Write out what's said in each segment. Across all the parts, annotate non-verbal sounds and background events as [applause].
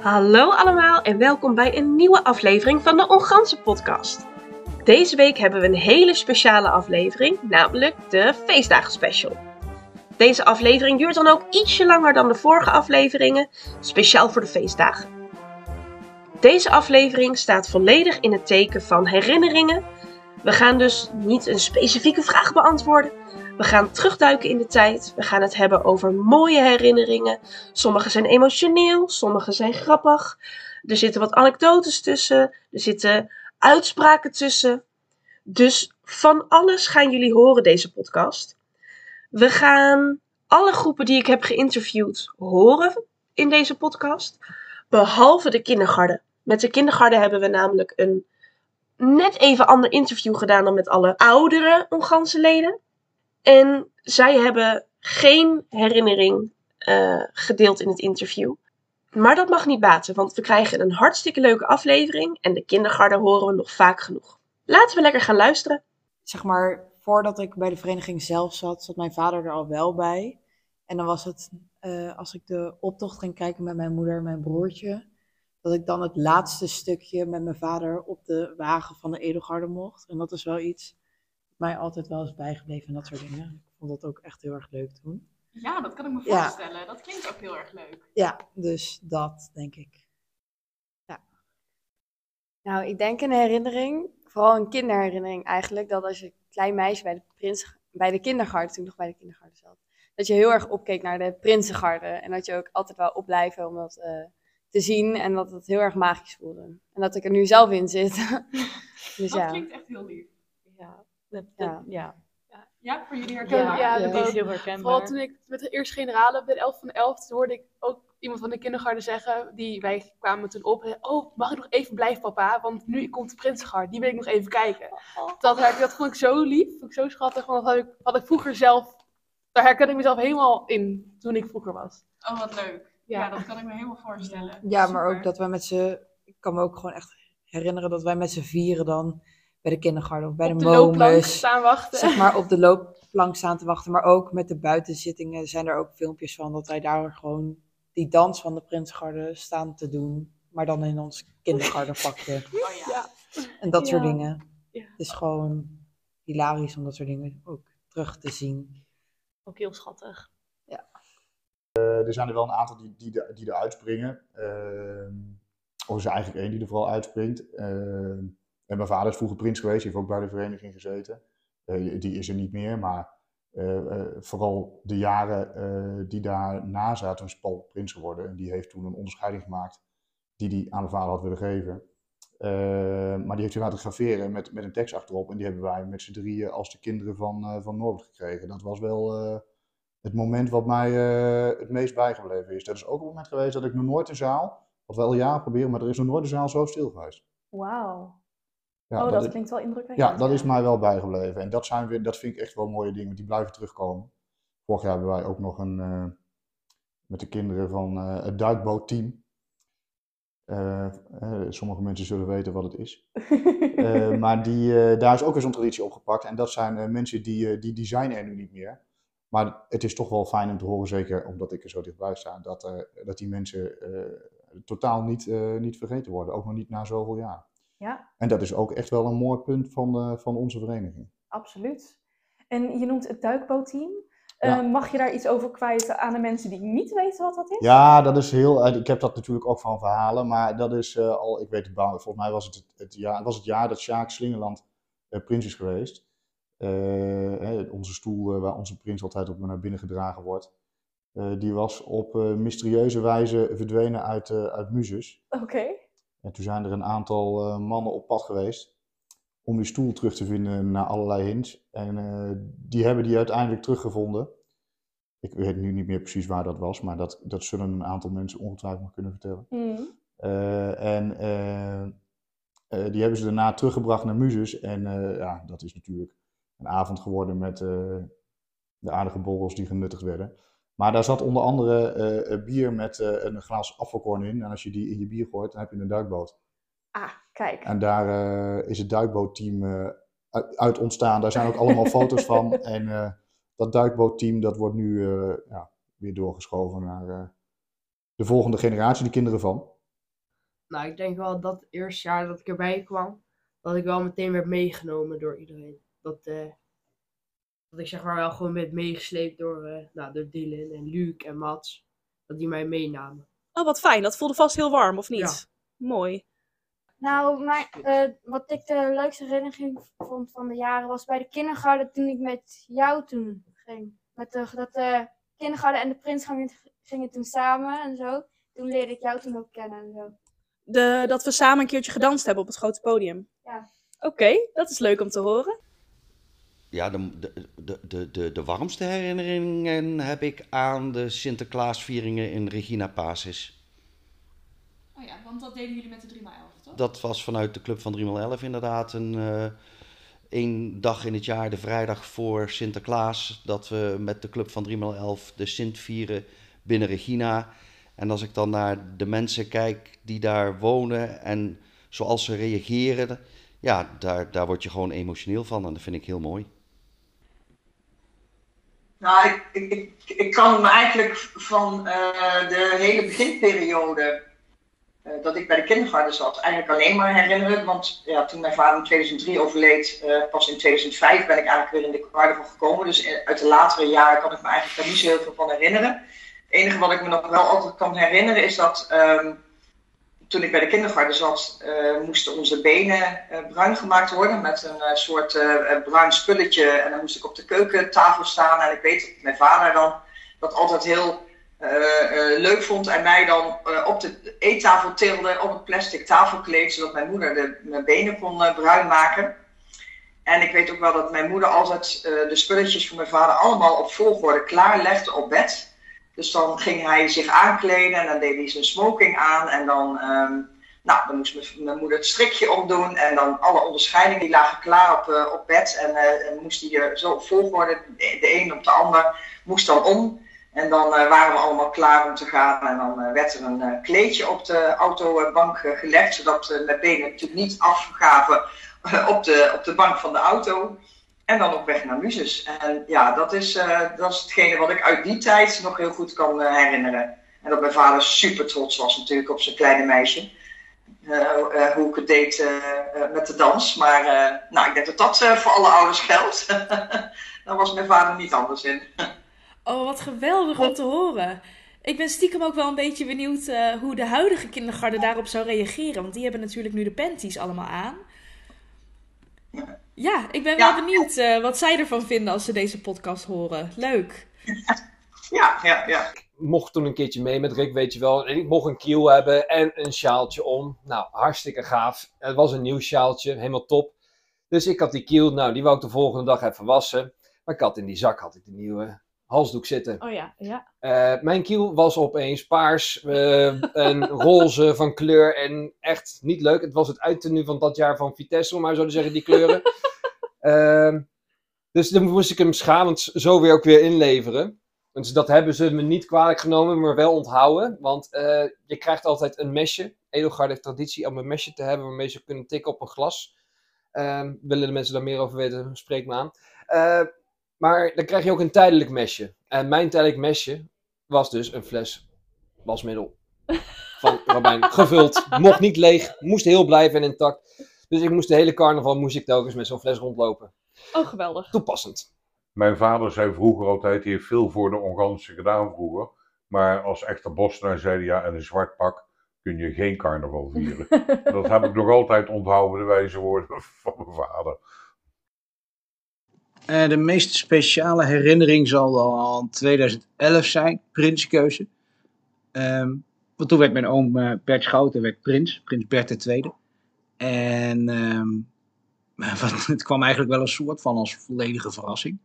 Hallo allemaal en welkom bij een nieuwe aflevering van de Onganse podcast. Deze week hebben we een hele speciale aflevering, namelijk de Feestdagen Special. Deze aflevering duurt dan ook ietsje langer dan de vorige afleveringen, speciaal voor de feestdagen. Deze aflevering staat volledig in het teken van herinneringen. We gaan dus niet een specifieke vraag beantwoorden. We gaan terugduiken in de tijd. We gaan het hebben over mooie herinneringen. Sommige zijn emotioneel, sommige zijn grappig. Er zitten wat anekdotes tussen. Er zitten uitspraken tussen. Dus van alles gaan jullie horen deze podcast. We gaan alle groepen die ik heb geïnterviewd horen in deze podcast. Behalve de kindergarten. Met de kindergarten hebben we namelijk een net even ander interview gedaan dan met alle oudere Onganse leden. En zij hebben geen herinnering uh, gedeeld in het interview. Maar dat mag niet baten, want we krijgen een hartstikke leuke aflevering en de kindergarten horen we nog vaak genoeg. Laten we lekker gaan luisteren. Zeg maar, voordat ik bij de vereniging zelf zat, zat mijn vader er al wel bij. En dan was het, uh, als ik de optocht ging kijken met mijn moeder en mijn broertje, dat ik dan het laatste stukje met mijn vader op de wagen van de Edelgarde mocht. En dat is wel iets mij altijd wel is bijgebleven en dat soort dingen. Ik vond dat ook echt heel erg leuk toen. Ja, dat kan ik me voorstellen. Dat klinkt ook heel erg leuk. Ja, dus dat denk ik. Ja. Nou, ik denk een herinnering, vooral een kinderherinnering eigenlijk, dat als je klein meisje bij de, prins, bij de kindergarten, toen nog bij de kindergarten zat, dat je heel erg opkeek naar de prinsengarde. En dat je ook altijd wel opblijven om dat uh, te zien en dat het heel erg magisch voelde. En dat ik er nu zelf in zit. [laughs] dus dat ja. klinkt echt heel lief. Ja, dat, dat, ja. Ja, voor jullie herkenbaar? Ja, ja, dat is heel herkenbaar. Vooral toen ik met de eerste generale, bij de 11 van de 11, hoorde ik ook iemand van de kindergarten zeggen, die, wij kwamen toen op, oh, mag ik nog even blijven papa, want nu komt de Prinsengarde, die wil ik nog even kijken. Dat, dat vond ik zo lief, vond ik zo schattig, want dat had ik, had ik vroeger zelf, daar herken ik mezelf helemaal in, toen ik vroeger was. Oh, wat leuk. Ja, ja dat kan ik me helemaal voorstellen. Ja, maar ook dat wij met z'n, ik kan me ook gewoon echt herinneren dat wij met z'n vieren dan bij de kindergarten of bij op de, de momus. staan wachten. Zeg maar op de loopplank staan te wachten. Maar ook met de buitenzittingen zijn er ook filmpjes van dat wij daar gewoon die dans van de Prinsgarde staan te doen. Maar dan in ons kindergartenpakje. [laughs] Oh, ja. En dat soort dingen. Ja. Het is gewoon hilarisch om dat soort dingen ook terug te zien. Ook heel schattig. Ja. Uh, er zijn er wel een aantal die, die, die er uitspringen. Uh, of er is eigenlijk één die er vooral uitspringt. Uh, en mijn vader is vroeger prins geweest, die heeft ook bij de vereniging gezeten. Uh, die is er niet meer, maar uh, uh, vooral de jaren die daarna zaten, is Paul prins geworden. En die heeft toen een onderscheiding gemaakt die hij aan mijn vader had willen geven. maar die heeft hij laten graveren met, met een tekst achterop. En die hebben wij met z'n drieën als de kinderen van, van Norbert gekregen. Dat was wel het moment wat mij het meest bijgebleven is. Dat is ook een moment geweest dat ik nog nooit een zaal, wat we al jaren proberen, maar er is nog nooit een zaal zo stil geweest. Wauw. Ja, oh, dat, klinkt wel indrukwekkend. Ja, dat is mij wel bijgebleven. En dat, zijn weer, dat vind ik echt wel mooie dingen, die blijven terugkomen. Vorig jaar hebben wij ook nog een, uh, met de kinderen van uh, het duikbootteam. Uh, sommige mensen zullen weten wat het is. [laughs] maar die, daar is ook weer zo'n traditie opgepakt. En dat zijn mensen die, die designen er nu niet meer. Maar het is toch wel fijn om te horen, zeker omdat ik er zo dichtbij sta, dat, dat die mensen totaal niet, niet vergeten worden. Ook nog niet na zoveel jaar. Ja. En dat is ook echt wel een mooi punt van, de, van onze vereniging. Absoluut. En je noemt het duikbootteam. Ja. Uh, mag je daar iets over kwijt aan de mensen die niet weten wat dat is? Ja, dat is heel. Ik heb dat natuurlijk ook van verhalen, maar dat is uh, al. Ik weet het, volgens mij was het het, het, jaar, was het jaar dat Sjaak Slingerland prins is geweest. onze stoel waar onze prins altijd op naar binnen gedragen wordt. die was op mysterieuze wijze verdwenen uit, uit Muses. Oké. En toen zijn er een aantal uh, mannen op pad geweest om die stoel terug te vinden naar allerlei hints. En uh, die hebben die uiteindelijk teruggevonden. Ik weet nu niet meer precies waar dat was, maar dat, dat zullen een aantal mensen ongetwijfeld nog kunnen vertellen. Mm. Uh, en die hebben ze daarna teruggebracht naar Muses. En ja, dat is natuurlijk een avond geworden met de aardige borrels die genuttigd werden. Maar daar zat onder andere uh, bier met uh, een glas afvalkorn in. En als je die in je bier gooit, dan heb je een duikboot. Ah, kijk. En daar uh, is het duikbootteam uit ontstaan. Daar zijn ook allemaal [laughs] foto's van. En dat duikbootteam, dat wordt nu ja, weer doorgeschoven naar eh, de volgende generatie, de kinderen van. Nou, ik denk wel dat het eerste jaar dat ik erbij kwam, dat ik wel meteen werd meegenomen door iedereen. Dat, eh, dat ik zeg maar wel gewoon werd meegesleept door, eh, nou, door Dylan en Luc en Mats. Dat die mij meenamen. Oh, wat fijn. Dat voelde vast heel warm, of niet? Ja. Mooi. Nou, maar, eh, wat ik de leukste herinnering vond van de jaren was bij de kindergarten toen ik met jou toen ging. Met de, dat de kindergarten en de prins gingen, gingen toen samen en zo. Toen leerde ik jou toen ook kennen en zo. De, dat we samen een keertje gedanst hebben op het grote podium. Ja. Oké, dat is leuk om te horen. Ja, de, de, de, de, de, warmste herinneringen heb ik aan de Sinterklaasvieringen in Regina Pacis. Oh ja, want dat deden jullie met de 3x11, toch? Dat was vanuit de Club van 3x11 inderdaad een eh één dag in het jaar, de vrijdag voor Sinterklaas, dat we met de Club van 3x11 de Sint vieren binnen Regina. En als ik dan naar de mensen kijk die daar wonen en zoals ze reageren, ja, daar, daar word je gewoon emotioneel van en dat vind ik heel mooi. Nou, ik, ik, ik, kan me eigenlijk van eh, de hele beginperiode eh, dat ik bij de kindergarten zat, eigenlijk alleen maar herinneren. Want ja, toen mijn vader in 2003 overleed, eh, pas in 2005 ben ik eigenlijk weer in de carnaval gekomen. Dus uit de latere jaren kan ik me eigenlijk daar niet zo heel veel van herinneren. Het enige wat ik me nog wel altijd kan herinneren is dat ehm, toen ik bij de kindergarten zat, eh, moesten onze benen eh, bruin gemaakt worden met een eh, soort bruin spulletje. En dan moest ik op de keukentafel staan. En ik weet dat mijn vader dan dat altijd heel leuk vond en mij dan op de eettafel tilde op het plastic tafelkleed, zodat mijn moeder de, mijn benen kon bruin maken. En ik weet ook wel dat mijn moeder altijd de spulletjes van mijn vader allemaal op volgorde klaarlegde op bed. Dus dan ging hij zich aankleden en dan deed hij zijn smoking aan. En dan, ehm, nou, dan moest mijn, moeder het strikje omdoen. En dan alle onderscheidingen die lagen klaar op, eh, op bed. En, en moest hij zo op volgorde, de, een op de ander, moest dan om. En dan eh, waren we allemaal klaar om te gaan. En dan werd er een kleedje op de autobank gelegd. Zodat mijn benen natuurlijk niet afgaven op, de, op de bank van de auto. En dan op weg naar Muzes. En ja, dat is, eh, dat is hetgene wat ik uit die tijd nog heel goed kan eh, herinneren. En dat mijn vader super trots was natuurlijk op zijn kleine meisje. Eh, hoe ik het deed met de dans. Maar nou, ik denk dat dat voor alle ouders geldt. [laughs] Daar was mijn vader niet anders in. Oh, wat geweldig om te horen. Ik ben stiekem ook wel een beetje benieuwd hoe de huidige kindergarten daarop zou reageren. Want die hebben natuurlijk nu de panties allemaal aan. Ja, ik ben wel benieuwd eh, wat zij ervan vinden als ze deze podcast horen. Leuk. [laughs] Ja, ja, ja. mocht toen een keertje mee met Rick, weet je wel. En ik mocht een kiel hebben en een sjaaltje om. Nou, hartstikke gaaf. Het was een nieuw sjaaltje, helemaal top. Dus ik had die kiel, nou, die wou ik de volgende dag even wassen. Maar ik had in die zak had ik de nieuwe halsdoek zitten. Oh ja, ja. Eh, mijn kiel was opeens paars eh, en [laughs] roze van kleur en echt niet leuk. Het was het uittenu van dat jaar van Vitesse, om maar zo te zeggen, die kleuren. Ehm, dus dan moest ik hem schamend zo weer ook weer inleveren. Dus dat hebben ze me niet kwalijk genomen, maar wel onthouden. Want eh, je krijgt altijd een mesje. Edelgard heeft traditie om een mesje te hebben waarmee ze kunnen tikken op een glas. Ehm, willen de mensen daar meer over weten, spreek me aan. Maar dan krijg je ook een tijdelijk mesje. En mijn tijdelijk mesje was dus een fles wasmiddel van [laughs] Robijn. Gevuld, mocht niet leeg, moest heel blijven en intact. Dus ik moest de hele carnaval moest ik telkens met zo'n fles rondlopen. Oh, geweldig. Toepassend. Mijn vader zei vroeger altijd, die heeft veel voor de Ongansen gedaan vroeger. Maar als echte Bostenaar zei hij, ja, in een zwart pak kun je geen carnaval vieren. [laughs] dat heb ik nog altijd onthouden, de wijze woorden van mijn vader. Eh, de meest speciale herinnering zal al 2011 zijn, prinskeuze. Ehm, want toen werd mijn oom eh, Bert Schouten werd prins, prins Bert II. En ehm, [laughs] het kwam eigenlijk wel een soort van als volledige verrassing.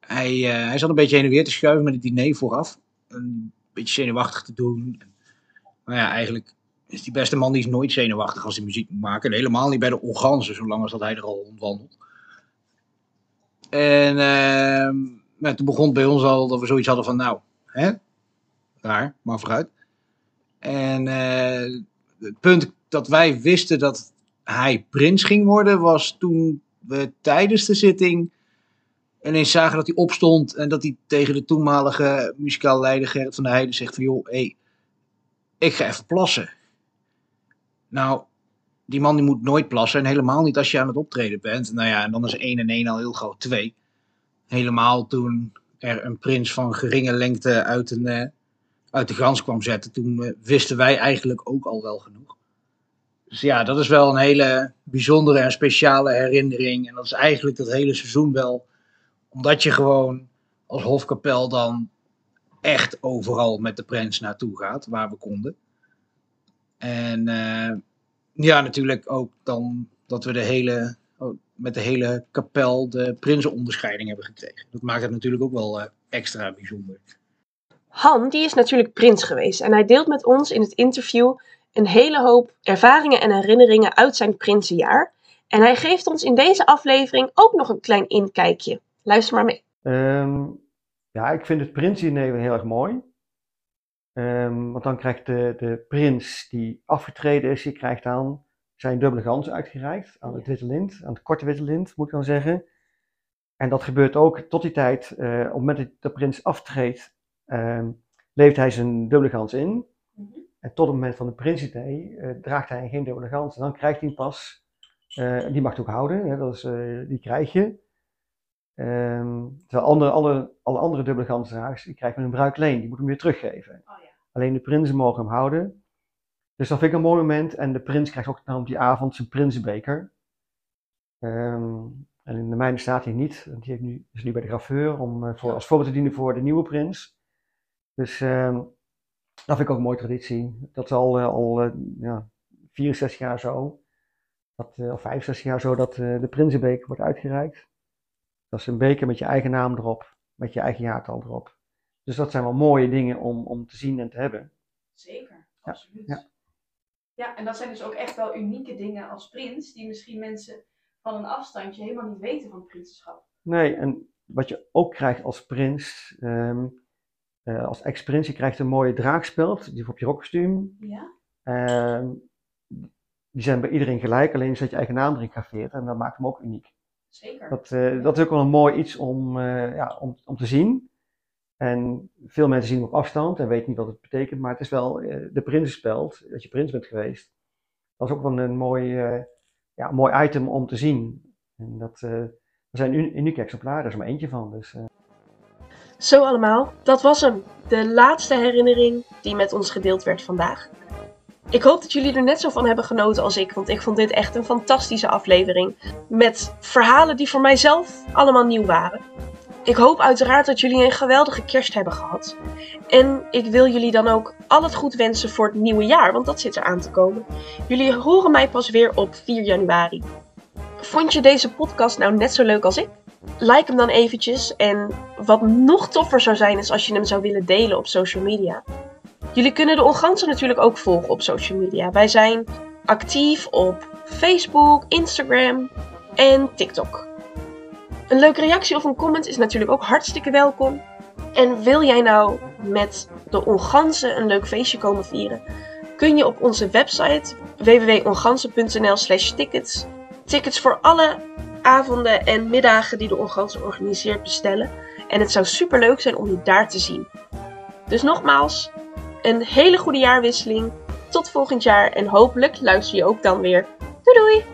Hij, eh, hij zat een beetje heen en weer te schuiven met het diner vooraf. Een beetje zenuwachtig te doen. En, nou ja, eigenlijk is die beste man die is nooit zenuwachtig als hij muziek moet maken. En helemaal niet bij de organzen, zolang als dat hij er al rondwandelt. En ehm, nou, toen begon het bij ons al dat we zoiets hadden van, nou, hè, raar, maar vooruit. En eh, het punt dat wij wisten dat hij prins ging worden, was toen we tijdens de zitting En ineens zagen dat hij opstond en dat hij tegen de toenmalige muzikaal leider Gerrit van der Heijden zegt van joh, hey, ik ga even plassen. Nou, die man die moet nooit plassen en helemaal niet als je aan het optreden bent. Nou ja, en dan is 1 en 1 al heel gauw 2. Helemaal toen er een prins van geringe lengte uit, een, eh, uit de gans kwam zetten, toen eh, wisten wij eigenlijk ook al wel genoeg. Dus ja, dat is wel een hele bijzondere en speciale herinnering. En dat is eigenlijk dat hele seizoen wel, omdat je gewoon als hofkapel dan echt overal met de prins naartoe gaat, waar we konden. En eh, ja, natuurlijk ook dan dat we de hele, oh, met de hele kapel de prinsenonderscheiding hebben gekregen. Dat maakt het natuurlijk ook wel eh, extra bijzonder. Han die is natuurlijk prins geweest en hij deelt met ons in het interview een hele hoop ervaringen en herinneringen uit zijn prinsenjaar. En hij geeft ons in deze aflevering ook nog een klein inkijkje. Luister maar mee. Ehm, ja, ik vind het prinsdiner heel erg mooi. Ehm, want dan krijgt de, de prins die afgetreden is, die krijgt dan zijn dubbele gans uitgereikt aan het witte lint, aan het korte witte lint moet ik dan zeggen. En dat gebeurt ook tot die tijd, eh, op het moment dat de prins aftreedt, ehm, leeft hij zijn dubbele gans in. En tot het moment van de Prinsdiner uh, draagt hij geen dubbele gans. En dan krijgt hij pas, uh, die mag hij ook houden, hè, dat is, die krijg je. Um, terwijl andere, alle, alle andere dubbele gansdragers, die krijgen een bruikleen, die moet hem weer teruggeven. Oh, ja. Alleen de prinsen mogen hem houden. Dus dat vind ik een mooi moment. En de prins krijgt ook op die avond zijn prinsenbeker. Um, en in de mijne staat hij niet, want die heeft nu, is nu bij de graveur om voor, als voorbeeld te dienen voor de nieuwe prins. Dus um, dat vind ik ook een mooie traditie. Dat is al, uh, al uh, ja, 64 jaar zo, dat, of 65 jaar zo, dat de Prinsenbeker wordt uitgereikt. Dat is een beker met je eigen naam erop, met je eigen jaartal erop. Dus dat zijn wel mooie dingen om, om te zien en te hebben. Zeker, ja. absoluut. Ja. ja, en dat zijn dus ook echt wel unieke dingen als prins, die misschien mensen van een afstandje helemaal niet weten van het prinsenschap. Nee, en wat je ook krijgt als prins, um, uh, als ex-prins, je krijgt een mooie draagspeld, die op je rokkostuum. Ja. Uh, die zijn bij iedereen gelijk, alleen zet je eigen naam erin graveert en dat maakt hem ook uniek. Zeker. Dat, uh, dat is ook wel een mooi iets om, uh, ja, om, om te zien. En veel mensen zien hem op afstand en weten niet wat het betekent, maar het is wel de prinsenspeld, dat je prins bent geweest. Dat is ook wel een mooi, ja, mooi item om te zien. En dat, er zijn unieke exemplaren, er is maar eentje van. Dus, Zo allemaal, dat was hem. De laatste herinnering die met ons gedeeld werd vandaag. Ik hoop dat jullie er net zo van hebben genoten als ik, want ik vond dit echt een fantastische aflevering. Met verhalen die voor mijzelf allemaal nieuw waren. Ik hoop uiteraard dat jullie een geweldige kerst hebben gehad. En ik wil jullie dan ook al het goed wensen voor het nieuwe jaar, want dat zit er aan te komen. Jullie horen mij pas weer op 4 januari. Vond je deze podcast nou net zo leuk als ik? Like hem dan eventjes en wat nog toffer zou zijn is als je hem zou willen delen op social media. Jullie kunnen de Ongansen natuurlijk ook volgen op social media. Wij zijn actief op Facebook, Instagram en TikTok. Een leuke reactie of een comment is natuurlijk ook hartstikke welkom. En wil jij nou met de Ongansen een leuk feestje komen vieren? Kun je op onze website www.ongansen.nl slash tickets tickets voor alle avonden en middagen die de Ongansen organiseert bestellen. En het zou super leuk zijn om je daar te zien. Dus nogmaals, een hele goede jaarwisseling. Tot volgend jaar en hopelijk luister je ook dan weer. Doei doei!